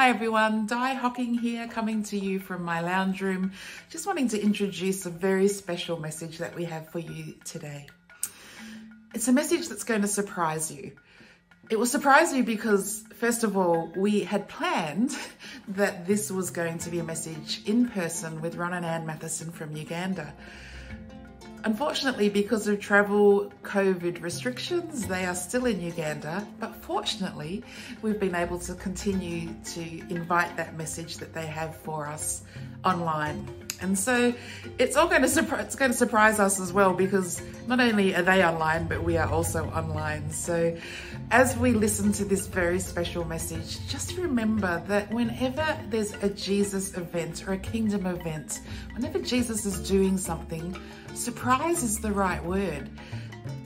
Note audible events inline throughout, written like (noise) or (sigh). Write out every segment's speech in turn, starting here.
Hi everyone, Di Hocking here coming to you from my lounge room. Just wanting to introduce a very special message that we have for you today. It's a message that's going to surprise you. It will surprise you because, first of all, we had planned (laughs) that this was going to be a message in person with Ron and Ann Matheson from Uganda. Unfortunately, because of travel COVID restrictions, they are still in Uganda, but fortunately, we've been able to continue to invite that message that they have for us online. And so it's all going to it's going to surprise us as well because not only are they online, but we are also online. So as we listen to this very special message, just remember that whenever there's a Jesus event or a kingdom event, whenever Jesus is doing something, surprise is the right word.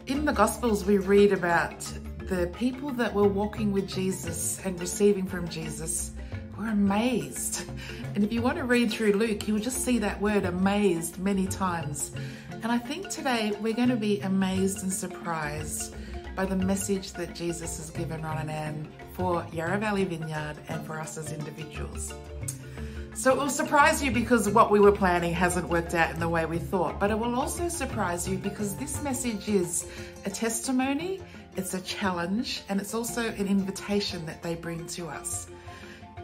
In the Gospels, we read about the people that were walking with Jesus and receiving from Jesus were amazed. And if you want to read through Luke, you will just see that word amazed many times. And I think today we're going to be amazed and surprised by the message that Jesus has given Ron and Ann for Yarra Valley Vineyard and for us as individuals. So it will surprise you because what we were planning hasn't worked out in the way we thought, but it will also surprise you because this message is a testimony, it's a challenge, and it's also an invitation that they bring to us.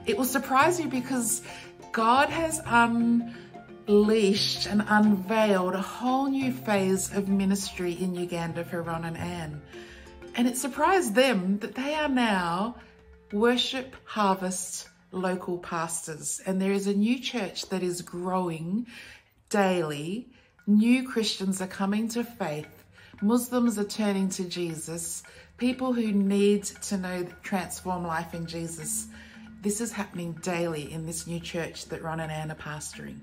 It will surprise you because God has unleashed and unveiled a whole new phase of ministry in Uganda for Ron and Anne. And it surprised them that they are now worship harvest local pastors. And there is a new church that is growing daily. New Christians are coming to faith. Muslims are turning to Jesus. People who need to know transform life in Jesus this is happening daily in this new church that Ron and Ann are pastoring.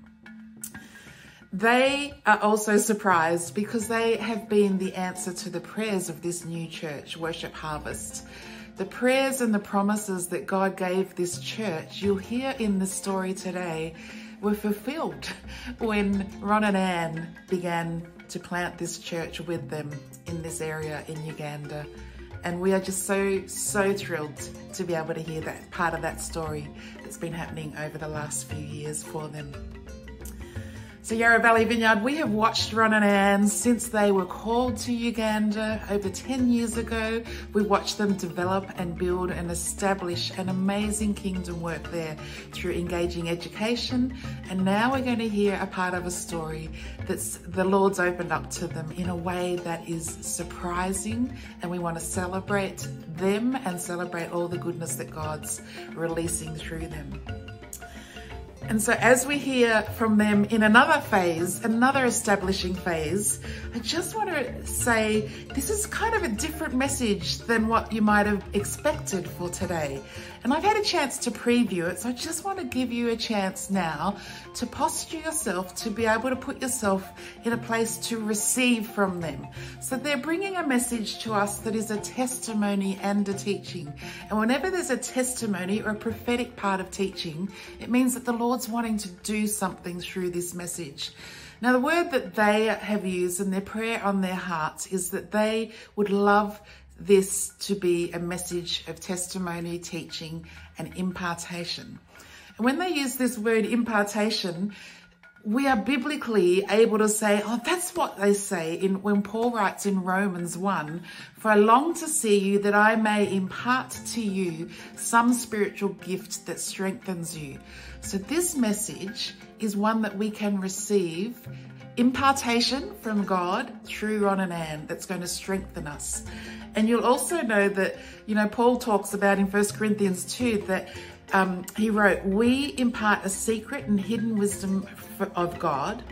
They are also surprised because they have been the answer to the prayers of this new church, Worship Harvest. The prayers and the promises that God gave this church, you'll hear in the story today, were fulfilled (laughs) when Ron and Ann began to plant this church with them in this area in Uganda. And we are just so, so thrilled to be able to hear that part of that story that's been happening over the last few years for them. So Yarra Valley Vineyard, we have watched Ron and Ann since they were called to Uganda over 10 years ago. We watched them develop and build and establish an amazing kingdom work there through engaging education. And now we're going to hear a part of a story that's the Lord's opened up to them in a way that is surprising. And we want to celebrate them and celebrate all the goodness that God's releasing through them. And so as we hear from them in another phase, another establishing phase, I just want to say this is kind of a different message than what you might have expected for today. And I've had a chance to preview it, so I just want to give you a chance now to posture yourself to be able to put yourself in a place to receive from them. So they're bringing a message to us that is a testimony and a teaching. And whenever there's a testimony or a prophetic part of teaching, it means that the Lord's wanting to do something through this message. Now, the word that they have used and their prayer on their hearts is that they would love this to be a message of testimony, teaching, and impartation. And when they use this word impartation, we are biblically able to say, oh, that's what they say in when Paul writes in Romans 1, for I long to see you that I may impart to you some spiritual gift that strengthens you. So this message is one that we can receive impartation from God through Ron and Ann that's going to strengthen us. And you'll also know that, you know, Paul talks about in 1 Corinthians 2 that um, he wrote, We impart a secret and hidden wisdom of God,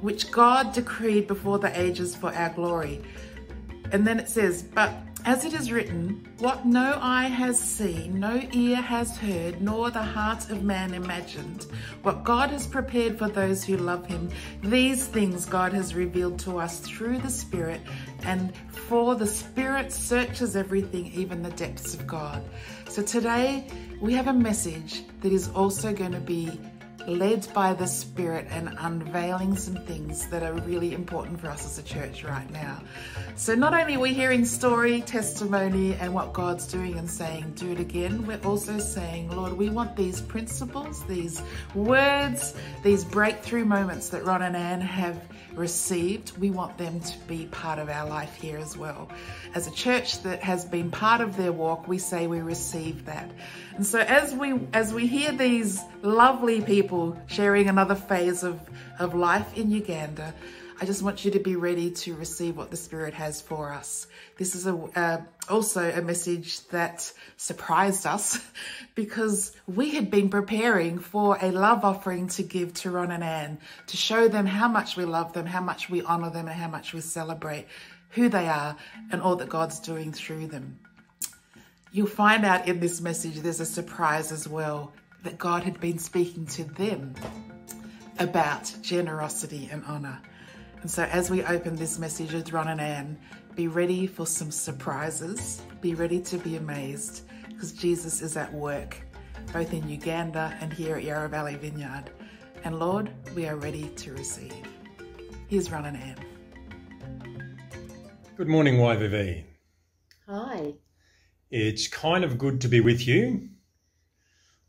which God decreed before the ages for our glory. And then it says, But as it is written, what no eye has seen, no ear has heard, nor the heart of man imagined, what God has prepared for those who love him, these things God has revealed to us through the Spirit, and for the Spirit searches everything, even the depths of God. So today we have a message that is also going to be led by the Spirit and unveiling some things that are really important for us as a church right now. So not only are we hearing story, testimony, and what God's doing and saying, do it again, we're also saying, Lord, we want these principles, these words, these breakthrough moments that Ron and Anne have received, we want them to be part of our life here as well. As a church that has been part of their walk, we say we receive that. And so as we as we hear these lovely people sharing another phase of, of life in Uganda, I just want you to be ready to receive what the Spirit has for us. This is a, uh, also a message that surprised us (laughs) because we had been preparing for a love offering to give to Ron and Anne to show them how much we love them, how much we honor them, and how much we celebrate who they are and all that God's doing through them. You'll find out in this message there's a surprise as well that God had been speaking to them about generosity and honor. And so as we open this message with Ron and Anne, be ready for some surprises. Be ready to be amazed because Jesus is at work, both in Uganda and here at Yarra Valley Vineyard. And Lord, we are ready to receive. Here's Ron and Anne. Good morning, YVV. Hi. It's kind of good to be with you,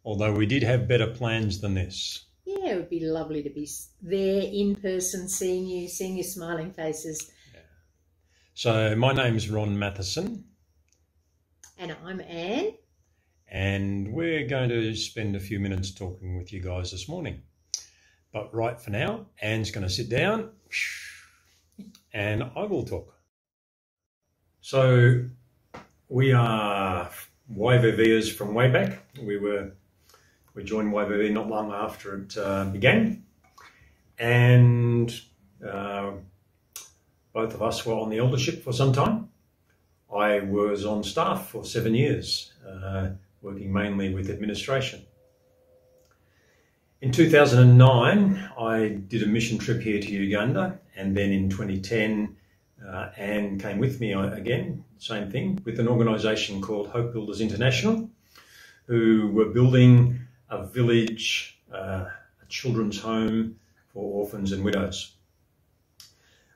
although we did have better plans than this. It would be lovely to be there in person, seeing you, seeing your smiling faces. Yeah. So, my name's Ron Matheson. And I'm Anne. And we're going to spend a few minutes talking with you guys this morning. But right for now, Anne's going to sit down and I will talk. So, we are YVVers from way back. We were we joined YVV not long after it uh, began, and uh, both of us were on the eldership for some time. I was on staff for seven years, uh, working mainly with administration. In 2009, I did a mission trip here to Uganda, and then in 2010, uh, Anne came with me again, same thing, with an organisation called Hope Builders International, who were building a village, uh, a children's home for orphans and widows.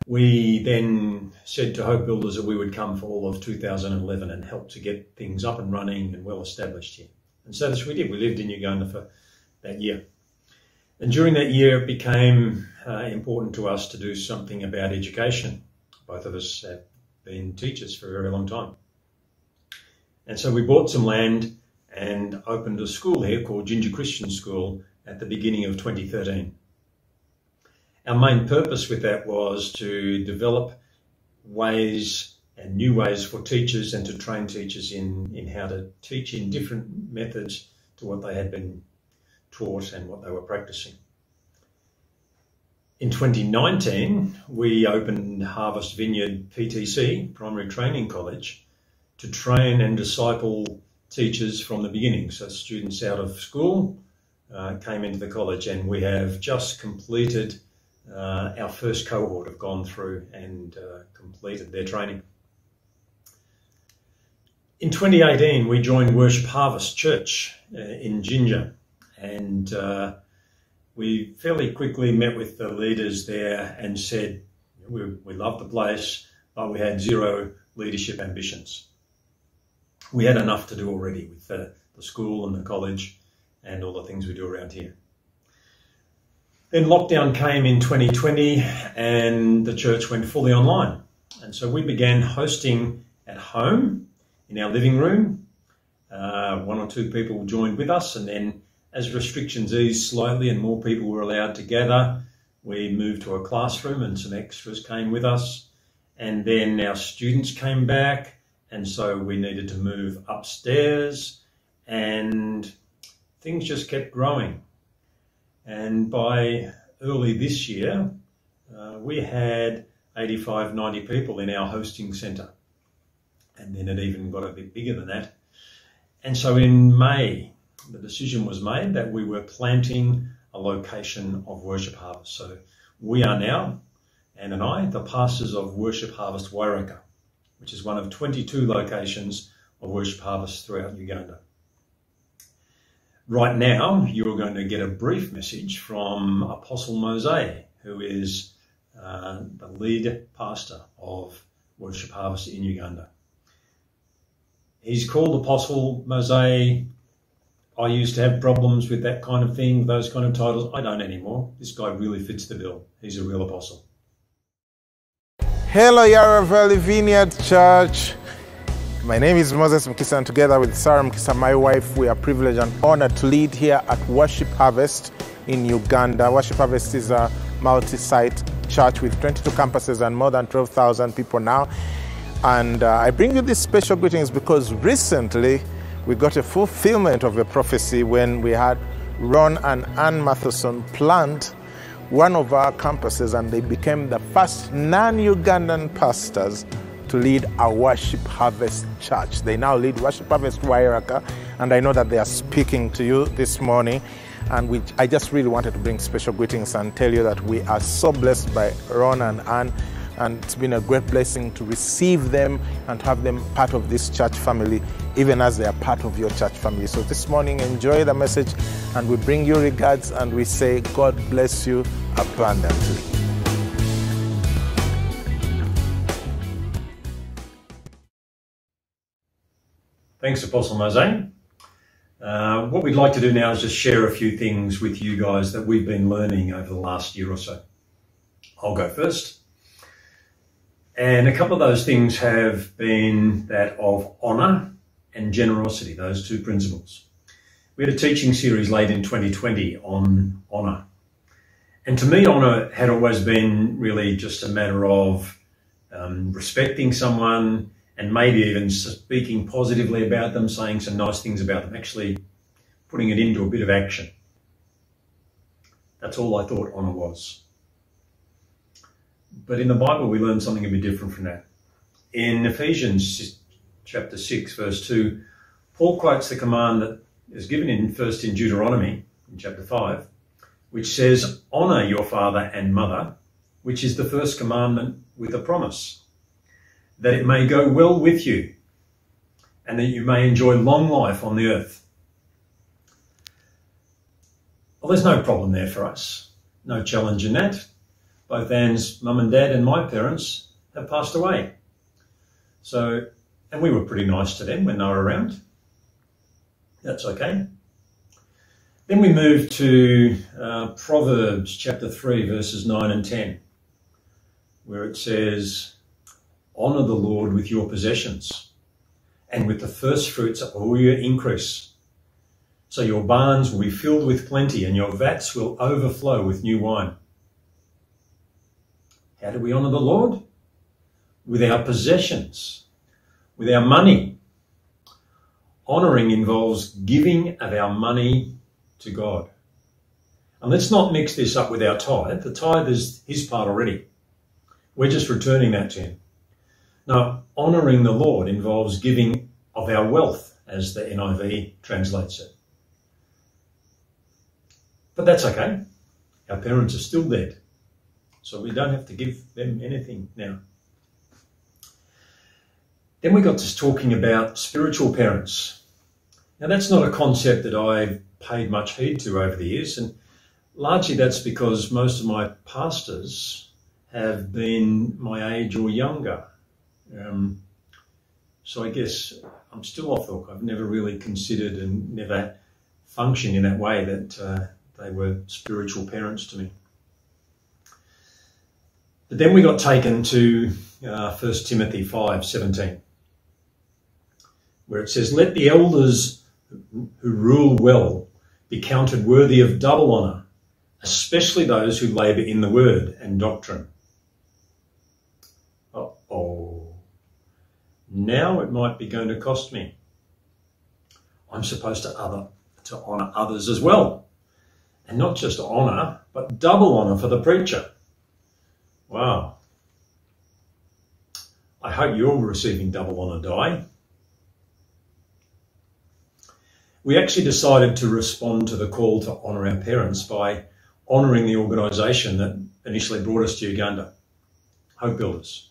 We then said to Hope Builders that we would come for all of 2011 and help to get things up and running and well established here. And so what we did. We lived in Uganda for that year. And during that year, it became uh, important to us to do something about education. Both of us have been teachers for a very long time. And so we bought some land and opened a school here called Jinja Christian School at the beginning of 2013. Our main purpose with that was to develop ways and new ways for teachers and to train teachers in, in how to teach in different methods to what they had been taught and what they were practicing. In 2019, we opened Harvest Vineyard PTC, Primary Training College, to train and disciple teachers from the beginning. So students out of school uh, came into the college and we have just completed uh, our first cohort have gone through and uh, completed their training. In 2018, we joined Worship Harvest Church uh, in Jinja and uh, we fairly quickly met with the leaders there and said we, we loved the place, but we had zero leadership ambitions we had enough to do already with the, the school and the college and all the things we do around here. Then lockdown came in 2020 and the church went fully online. And so we began hosting at home in our living room. Uh, one or two people joined with us, and then as restrictions eased slightly and more people were allowed to gather, we moved to a classroom and some extras came with us. And then our students came back and so we needed to move upstairs, and things just kept growing. And by early this year, uh, we had 85, 90 people in our hosting centre. And then it even got a bit bigger than that. And so in May, the decision was made that we were planting a location of Worship Harvest. So we are now, Anne and I, the pastors of Worship Harvest Wairaka which is one of 22 locations of worship harvest throughout Uganda. right now, you're going to get a brief message from Apostle Mose, who is uh, the lead pastor of Worship Harvest in Uganda. He's called Apostle Mose. I used to have problems with that kind of thing, those kind of titles. I don't anymore. This guy really fits the bill. He's a real apostle. Hello, Yarra Valley Vineyard Church. My name is Moses Mukisa, and together with Sarah Mukisa, my wife, we are privileged and honored to lead here at Worship Harvest in Uganda. Worship Harvest is a multi site church with 22 campuses and more than 12,000 people now. And uh, I bring you these special greetings because recently we got a fulfillment of a prophecy when we had Ron and Ann Matheson plant one of our campuses and they became the first non Ugandan pastors to lead a worship harvest church. They now lead worship harvest Wairaka, and I know that they are speaking to you this morning. And we, I just really wanted to bring special greetings and tell you that we are so blessed by Ron and Anne. And it's been a great blessing to receive them and have them part of this church family, even as they are part of your church family. So this morning, enjoy the message, and we bring you regards and we say, God bless you abundantly. Thanks, Apostle Mose. Uh, what we'd like to do now is just share a few things with you guys that we've been learning over the last year or so. I'll go first. And a couple of those things have been that of honour and generosity, those two principles. We had a teaching series late in 2020 on honour. And to me, honour had always been really just a matter of um, respecting someone, and maybe even speaking positively about them, saying some nice things about them, actually putting it into a bit of action. That's all I thought honour was. But in the Bible, we learn something a bit different from that. In Ephesians chapter 6, verse 2, Paul quotes the command that is given in first in Deuteronomy, in chapter 5, which says, Honour your father and mother, which is the first commandment with a promise that it may go well with you and that you may enjoy long life on the earth. Well, there's no problem there for us. No challenge in that. Both Anne's mum and dad and my parents have passed away. So, and we were pretty nice to them when they were around. That's okay. Then we move to uh, Proverbs chapter 3, verses 9 and 10, where it says, Honour the Lord with your possessions and with the first fruits of all your increase. So your barns will be filled with plenty and your vats will overflow with new wine. How do we honour the Lord? With our possessions, with our money. Honouring involves giving of our money to God. And let's not mix this up with our tithe. The tithe is his part already. We're just returning that to him. Now, honouring the Lord involves giving of our wealth, as the NIV translates it. But that's okay. Our parents are still dead, so we don't have to give them anything now. Then we got to talking about spiritual parents. Now, that's not a concept that I've paid much heed to over the years, and largely that's because most of my pastors have been my age or younger. Um, so I guess I'm still off the hook. I've never really considered and never functioned in that way that uh, they were spiritual parents to me. But then we got taken to uh, 1 Timothy 5 17, where it says, Let the elders who rule well be counted worthy of double honour, especially those who labour in the word and doctrine. Oh, Now it might be going to cost me. I'm supposed to other to honour others as well. And not just honour, but double honour for the preacher. Wow. I hope you're receiving double honour, Di. We actually decided to respond to the call to honour our parents by honouring the organisation that initially brought us to Uganda, Hope Builders.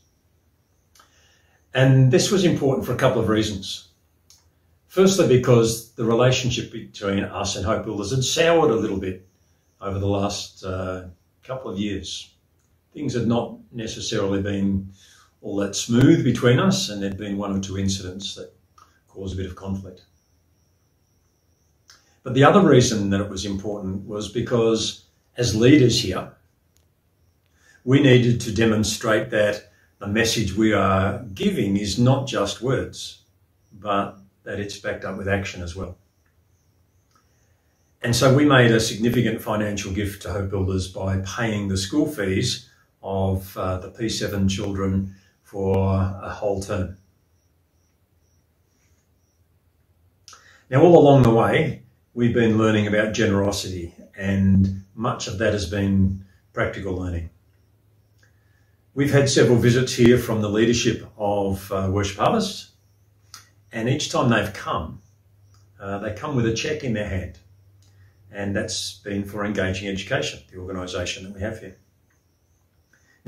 And this was important for a couple of reasons. Firstly, because the relationship between us and Hope Builders had soured a little bit over the last uh, couple of years. Things had not necessarily been all that smooth between us, and there'd been one or two incidents that caused a bit of conflict. But the other reason that it was important was because as leaders here, we needed to demonstrate that the message we are giving is not just words, but that it's backed up with action as well. And so we made a significant financial gift to Hope Builders by paying the school fees of uh, the P7 children for a whole term. Now, all along the way, we've been learning about generosity, and much of that has been practical learning. We've had several visits here from the leadership of uh, Worship Harvest, and each time they've come, uh, they come with a cheque in their hand, and that's been for Engaging Education, the organisation that we have here.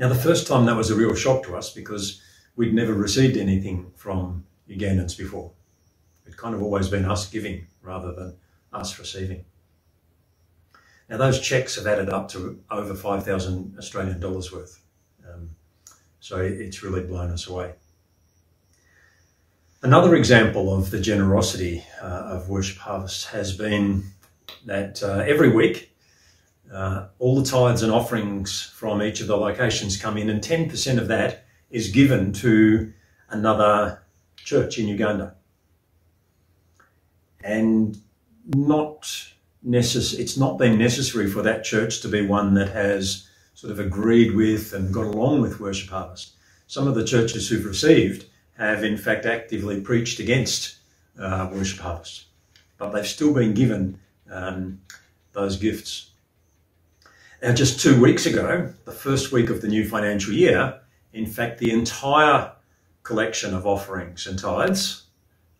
Now, the first time that was a real shock to us because we'd never received anything from Ugandans before. It's kind of always been us giving rather than us receiving. Now, those checks have added up to over 5,000 Australian dollars worth. Um, so it's really blown us away. Another example of the generosity uh, of Worship Harvest has been that uh, every week uh, all the tithes and offerings from each of the locations come in, and 10% of that is given to another church in Uganda. And not necess- it's not been necessary for that church to be one that has sort of agreed with and got along with Worship Harvest. Some of the churches who've received have, in fact, actively preached against uh, Worship Harvest, but they've still been given um, those gifts. Now, just two weeks ago, the first week of the new financial year, in fact, the entire collection of offerings and tithes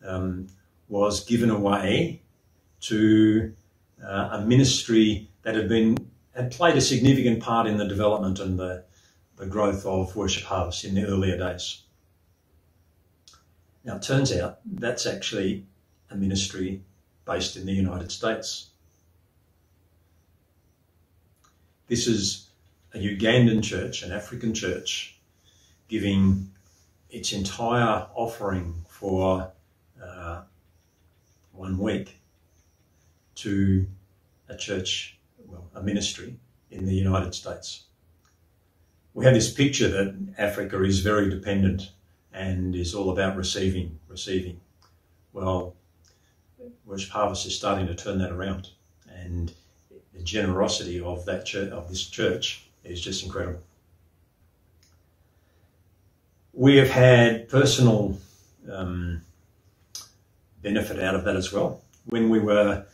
um, was given away to uh, a ministry that had been had played a significant part in the development and the, the growth of Worship Harvest in the earlier days. Now, it turns out that's actually a ministry based in the United States. This is a Ugandan church, an African church, giving its entire offering for uh, one week to a church, well, a ministry in the United States. We have this picture that Africa is very dependent and is all about receiving, receiving. Well, Worship Harvest is starting to turn that around, and the generosity of that church, of this church is just incredible. We have had personal um, benefit out of that as well. When we were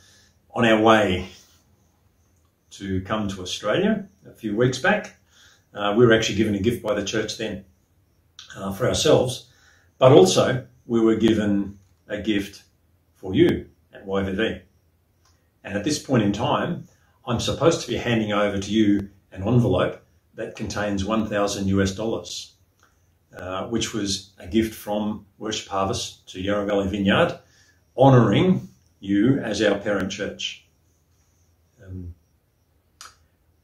on our way to come to Australia a few weeks back, uh, we were actually given a gift by the church then uh, for ourselves, but also we were given a gift for you at YVV. And at this point in time, I'm supposed to be handing over to you an envelope that contains 1,000 US dollars, uh, which was a gift from Worship Harvest to Yarra Valley Vineyard, honouring you as our parent church. Um,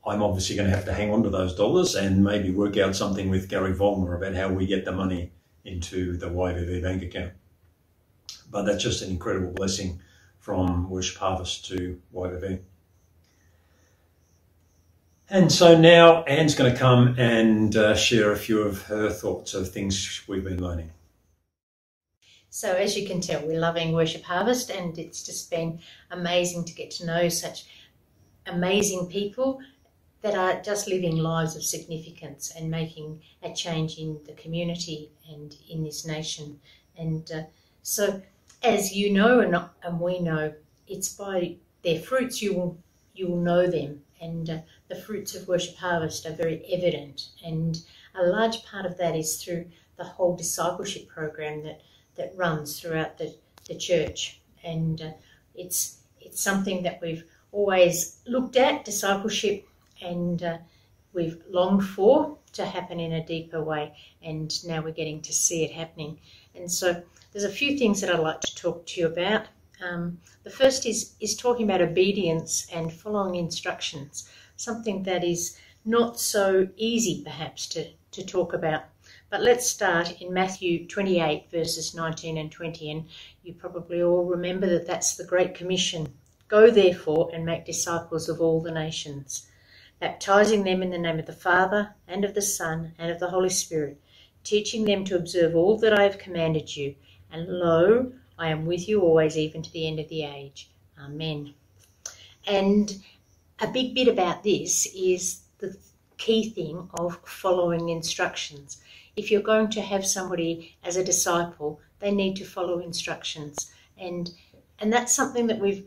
I'm obviously going to have to hang on to those dollars and maybe work out something with Gary Volmer about how we get the money into the YVV bank account. But that's just an incredible blessing from Worship Harvest to YVV. And so now Anne's going to come and uh, share a few of her thoughts of things we've been learning. So, as you can tell, we're loving Worship Harvest, and it's just been amazing to get to know such amazing people that are just living lives of significance and making a change in the community and in this nation. And uh, so, as you know, and, and we know, it's by their fruits you will you will know them. And uh, the fruits of Worship Harvest are very evident. And a large part of that is through the whole discipleship program that that runs throughout the, the church. And uh, it's, it's something that we've always looked at, discipleship, and uh, we've longed for to happen in a deeper way. And now we're getting to see it happening. And so there's a few things that I'd like to talk to you about. Um, the first is, is talking about obedience and following instructions, something that is not so easy perhaps to, to talk about. But let's start in Matthew 28, verses 19 and 20. And you probably all remember that that's the Great Commission. Go therefore and make disciples of all the nations, baptizing them in the name of the Father, and of the Son, and of the Holy Spirit, teaching them to observe all that I have commanded you. And lo, I am with you always, even to the end of the age. Amen. And a big bit about this is the key thing of following instructions. If you're going to have somebody as a disciple, they need to follow instructions. And and that's something that we've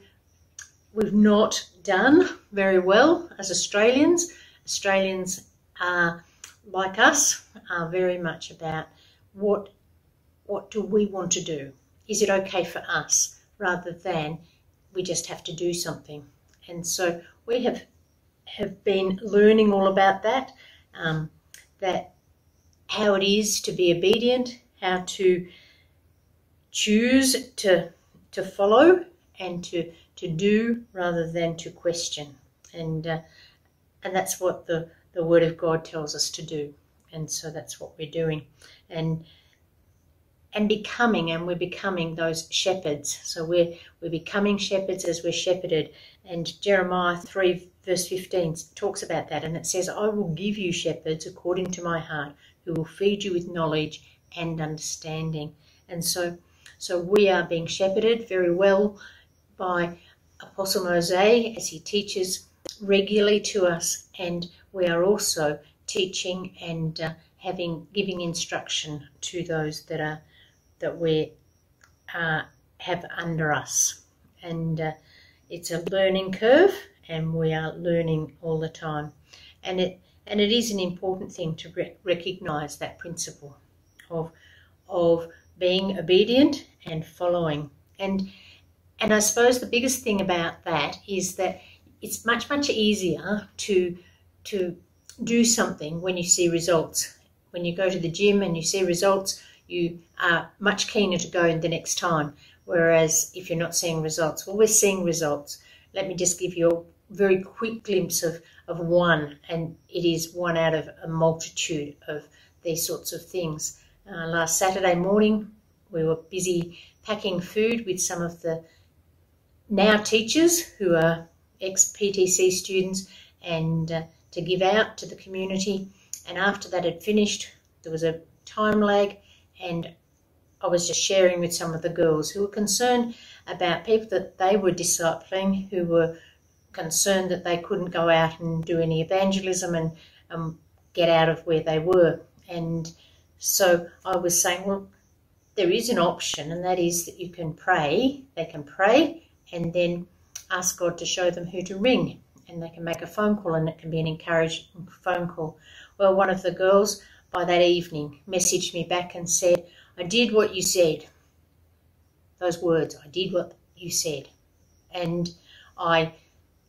we've not done very well as Australians. Australians are like us are very much about what what do we want to do? Is it okay for us? Rather than we just have to do something. And so we have have been learning all about that, um, that how it is to be obedient, how to choose to to follow and to to do rather than to question, and uh, and that's what the the Word of God tells us to do, and so that's what we're doing, and and becoming, and we're becoming those shepherds. So we're we're becoming shepherds as we're shepherded, and Jeremiah three verse fifteen talks about that, and it says, "I will give you shepherds according to my heart, who will feed you with knowledge and understanding." And so, so we are being shepherded very well by Apostle Mose as he teaches regularly to us, and we are also teaching and uh, having giving instruction to those that are that we uh, have under us, and uh, it's a learning curve, and we are learning all the time, and it and it is an important thing to re- recognise that principle of of being obedient and following. And and I suppose the biggest thing about that is that it's much, much easier to, to do something when you see results. When you go to the gym and you see results, you are much keener to go in the next time. Whereas if you're not seeing results, well, we're seeing results. Let me just give you a very quick glimpse of, of one, and it is one out of a multitude of these sorts of things. Uh, last Saturday morning, we were busy packing food with some of the now teachers who are ex PTC students and uh, to give out to the community. And after that had finished, there was a time lag, and I was just sharing with some of the girls who were concerned about people that they were discipling who were concerned that they couldn't go out and do any evangelism and um, get out of where they were. And so I was saying, well, there is an option, and that is that you can pray. They can pray and then ask God to show them who to ring. And they can make a phone call, and it can be an encouraging phone call. Well, one of the girls by that evening messaged me back and said, I did what you said. Those words, I did what you said. And I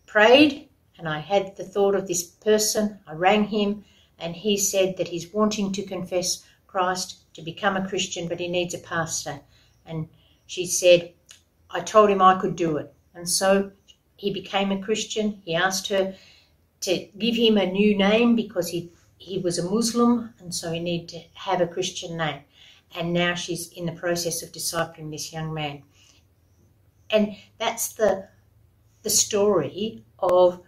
prayed and I had the thought of this person. I rang him and he said that he's wanting to confess Christ, to become a Christian, but he needs a pastor. And she said, I told him I could do it. And so he became a Christian. He asked her to give him a new name because he, he was a Muslim and so he needed to have a Christian name. And now she's in the process of discipling this young man. And that's the, the story of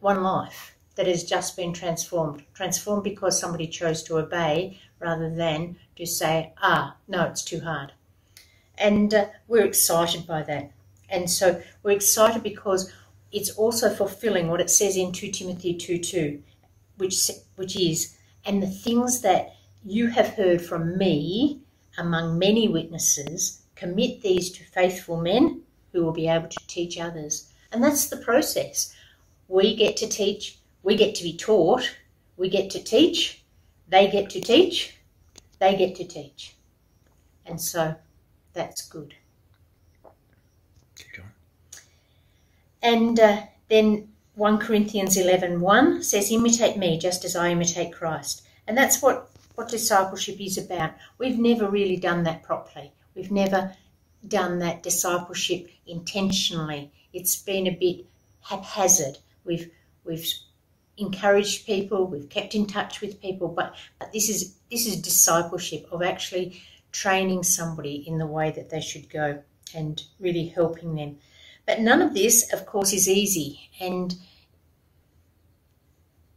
one life that has just been transformed. Transformed because somebody chose to obey rather than to say, ah, no, it's too hard. And uh, we're excited by that. And so we're excited because it's also fulfilling what it says in 2 Timothy 2 2, which, which is, and the things that you have heard from me among many witnesses, commit these to faithful men who will be able to teach others. And that's the process. We get to teach, we get to be taught, we get to teach, they get to teach, they get to teach. And so that's good. And uh, then 1 Corinthians 11 1 says, Imitate me just as I imitate Christ. And that's what what discipleship is about. We've never really done that properly. We've never done that discipleship intentionally. It's been a bit haphazard. We've we've encouraged people, we've kept in touch with people, but, but this is this is discipleship of actually training somebody in the way that they should go and really helping them. But none of this, of course, is easy and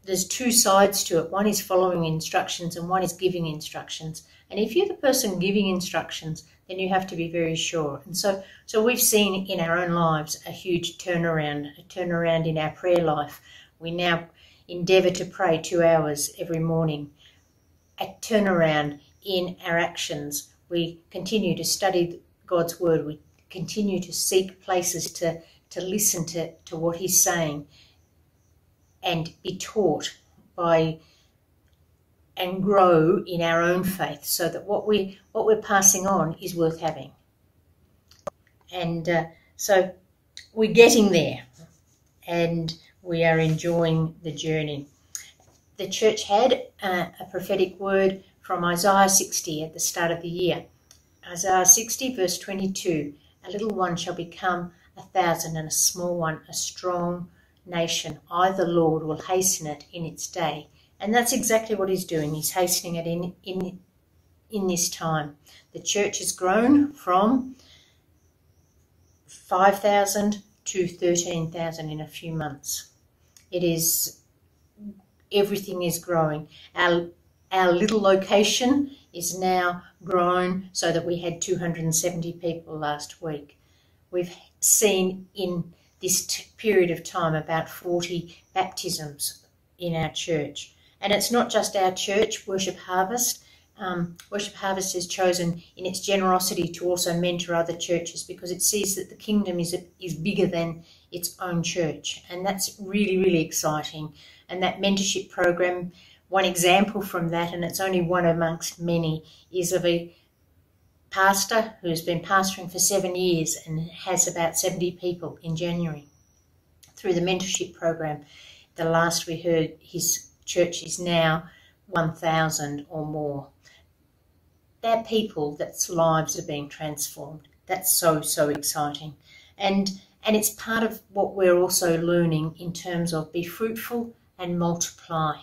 there's two sides to it. One is following instructions and one is giving instructions. And if you're the person giving instructions, then you have to be very sure. And so, so we've seen in our own lives a huge turnaround, a turnaround in our prayer life. We now endeavour to pray two hours every morning. A turnaround in our actions. We continue to study God's word. We continue to seek places to, to listen to, to what He's saying and be taught by and grow in our own faith so that what we what we're passing on is worth having. And uh, so we're getting there and we are enjoying the journey. The church had uh, a prophetic word from isaiah 60 at the start of the year. Isaiah 60 verse 22 a little one shall become a thousand and a small one a strong nation, I, the Lord, will hasten it in its day. And that's exactly what he's doing. He's hastening it in, in, in this time. The church has grown from 5,000 to 13,000 in a few months. It is, everything is growing. Our, our little location is now grown so that we had 270 people last week. We've seen in this period of time about 40 baptisms in our church. And it's not just our church, Worship Harvest. Um, Worship Harvest has chosen in its generosity to also mentor other churches because it sees that the kingdom is, is bigger than its own church. And that's really, really exciting. And that mentorship program, one example from that, and it's only one amongst many, is of a pastor who's been pastoring for seven years and has about 70 people in January. Through the mentorship program, the last we heard, his church is now 1,000 or more. They're people that's lives are being transformed. That's so, so exciting. And, and it's part of what we're also learning in terms of be fruitful and multiply,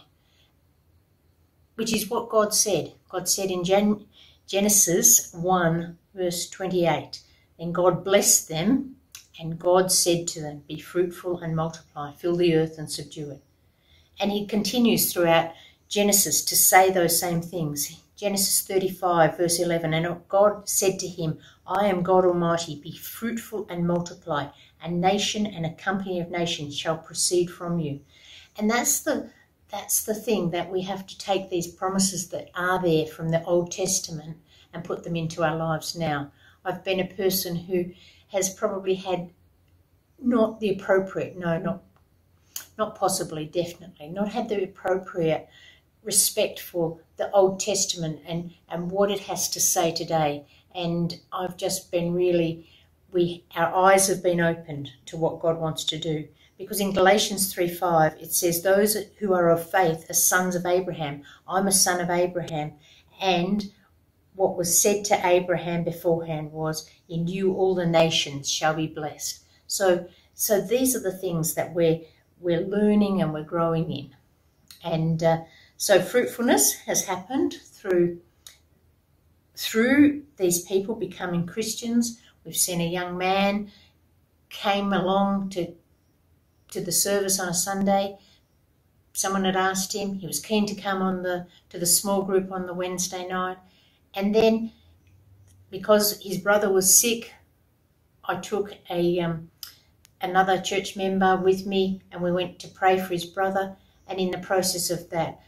which is what God said. God said in Jan- Genesis 1, verse 28. Then God blessed them, and God said to them, Be fruitful and multiply, fill the earth and subdue it. And he continues throughout Genesis to say those same things. Genesis 35, verse 11. And God said to him, I am God Almighty, be fruitful and multiply. A nation and a company of nations shall proceed from you. And that's the that's the thing that we have to take these promises that are there from the Old Testament and put them into our lives now. I've been a person who has probably had not the appropriate, no, not not possibly, definitely, not had the appropriate respect for the Old Testament and, and what it has to say today. And I've just been really, we our eyes have been opened to what God wants to do. Because in Galatians 3 5, it says, Those who are of faith are sons of Abraham. I'm a son of Abraham. And what was said to Abraham beforehand was, In you all the nations shall be blessed. So, so these are the things that we're, we're learning and we're growing in. And uh, so fruitfulness has happened through, through these people becoming Christians. We've seen a young man came along to to the service on a Sunday. Someone had asked him. He was keen to come on the to the small group on the Wednesday night, and then because his brother was sick, I took a um, another church member with me, and we went to pray for his brother. And in the process of that,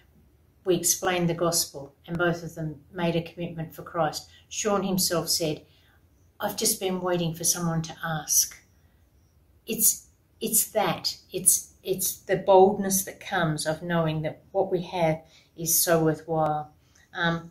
we explained the gospel, and both of them made a commitment for Christ. Sean himself said, "I've just been waiting for someone to ask." It's it's that it's it's the boldness that comes of knowing that what we have is so worthwhile. Um,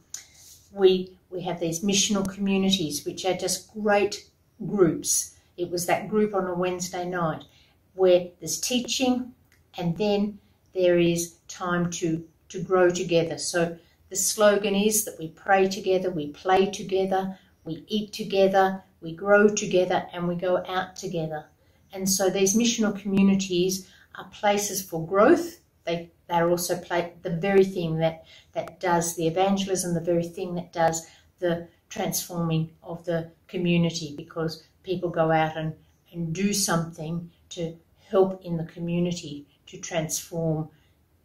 we we have these missional communities which are just great groups. It was that group on a Wednesday night where there's teaching and then there is time to to grow together. So the the slogan is that we pray together, we play together, we eat together, we grow together, and we go out together. And so these missional communities are places for growth. They they're also play, the very thing that that does the evangelism, the very thing that does the transforming of the community because people go out and, and do something to help in the community to transform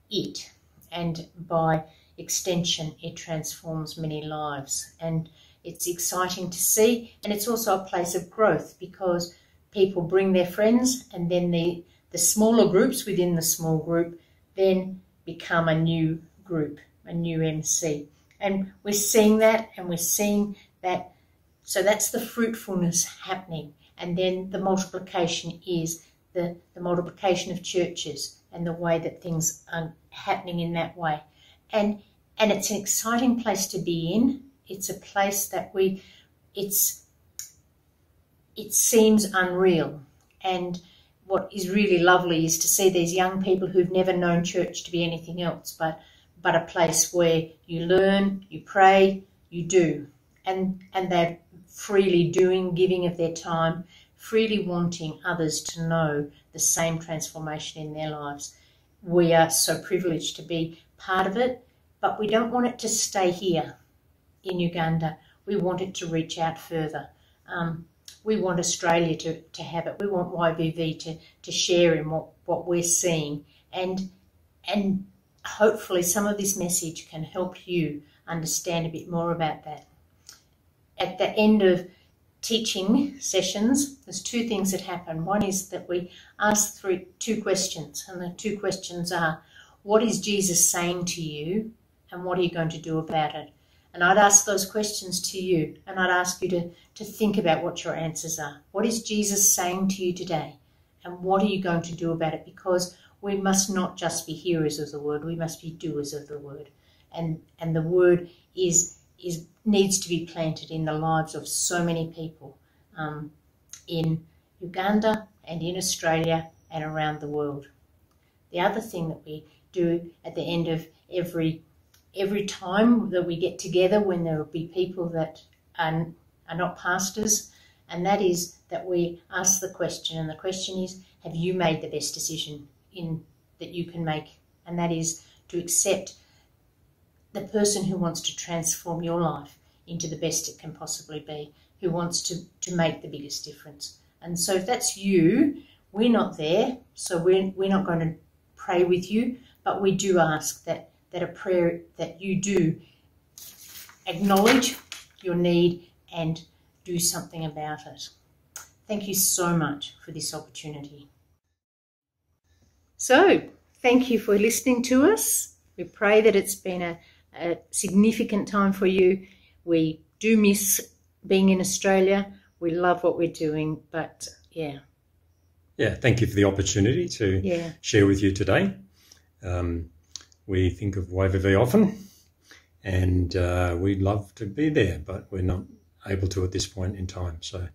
it. And by extension, it transforms many lives. And it's exciting to see. And it's also a place of growth because people bring their friends and then the, the smaller groups within the small group then become a new group, a new MC. And we're seeing that and we're seeing that. So that's the fruitfulness happening. And then the multiplication is the, the multiplication of churches and the way that things are happening in that way. And and it's an exciting place to be in. It's a place that we it's it seems unreal. And what is really lovely is to see these young people who've never known church to be anything else but but a place where you learn, you pray, you do. And and they're freely doing, giving of their time, freely wanting others to know the same transformation in their lives. We are so privileged to be part of it, but we don't want it to stay here in Uganda. We want it to reach out further. Um, we want Australia to, to have it. We want YVV to, to share in what, what we're seeing. And, and hopefully some of this message can help you understand a bit more about that. At the end of teaching sessions, there's two things that happen. One is that we ask three, two questions, and the two questions are, what is Jesus saying to you, and what are you going to do about it? And I'd ask those questions to you, and I'd ask you to, to think about what your answers are. What is Jesus saying to you today? And what are you going to do about it? Because we must not just be hearers of the word, we must be doers of the word. And, and the word is, is needs to be planted in the lives of so many people um, in Uganda and in Australia and around the world. The other thing that we do at the end of every every time that we get together when there will be people that are, are not pastors, and that is that we ask the question, and the question is, have you made the best decision in that you can make? And that is to accept the person who wants to transform your life into the best it can possibly be, who wants to, to make the biggest difference. And so if that's you, we're not there, so we're, we're not going to pray with you, but we do ask that that a prayer that you do acknowledge your need and do something about it. Thank you so much for this opportunity. So, thank you for listening to us. We pray that it's been a, a significant time for you. We do miss being in Australia. We love what we're doing, but yeah. Yeah, thank you for the opportunity to Yeah. share with you today. Um, we think of YVV often, and uh, we'd love to be there, but we're not able to at this point in time. So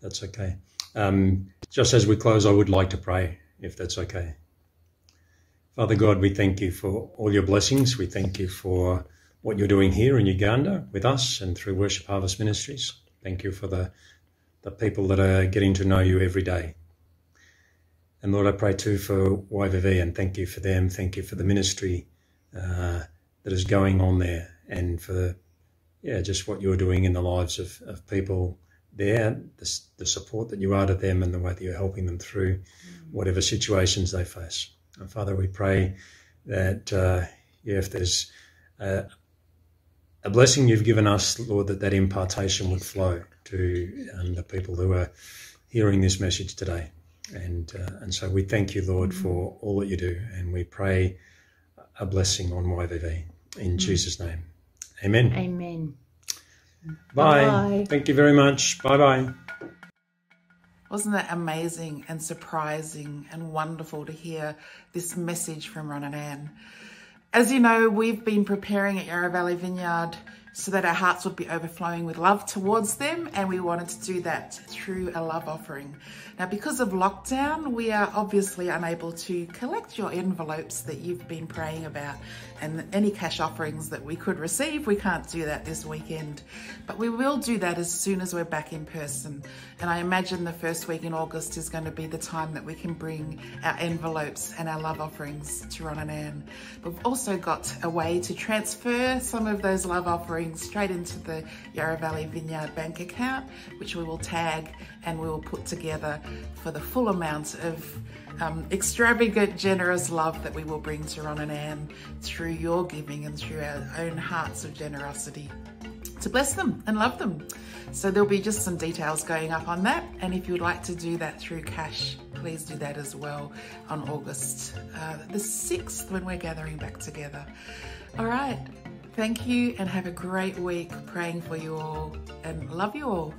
that's okay. Um, just as we close, I would like to pray, if that's okay. Father God, we thank you for all your blessings. We thank you for what you're doing here in Uganda with us and through Worship Harvest Ministries. Thank you for the, the people that are getting to know you every day. And Lord, I pray too for YVV and thank you for them. Thank you for the ministry uh, that is going on there and for, yeah, just what you're doing in the lives of, of people there, the, the support that you are to them and the way that you're helping them through whatever situations they face. And Father, we pray that, uh, yeah, if there's a, a blessing you've given us, Lord, that that impartation would flow to um, the people who are hearing this message today. And, uh, and so we thank you, Lord, for all that you do. And we pray a blessing on YVV in mm. Jesus' name. Amen. Amen. Bye. Bye. Thank you very much. Bye bye. Wasn't that amazing and surprising and wonderful to hear this message from Ron and Ann? As you know, we've been preparing at Yarra Valley Vineyard so that our hearts would be overflowing with love towards them. And we wanted to do that through a love offering. Now, because of lockdown, we are obviously unable to collect your envelopes that you've been praying about and any cash offerings that we could receive. We can't do that this weekend, but we will do that as soon as we're back in person. And I imagine the first week in August is going to be the time that we can bring our envelopes and our love offerings to Ron and Anne. We've also got a way to transfer some of those love offerings straight into the Yarra Valley Vineyard bank account, which we will tag and we will put together for the full amount of um, extravagant, generous love that we will bring to Ron and Anne through your giving and through our own hearts of generosity to bless them and love them. So there'll be just some details going up on that. And if you'd like to do that through cash, please do that as well on August uh, the 6th when we're gathering back together. All right. Thank you and have a great week praying for you all and love you all.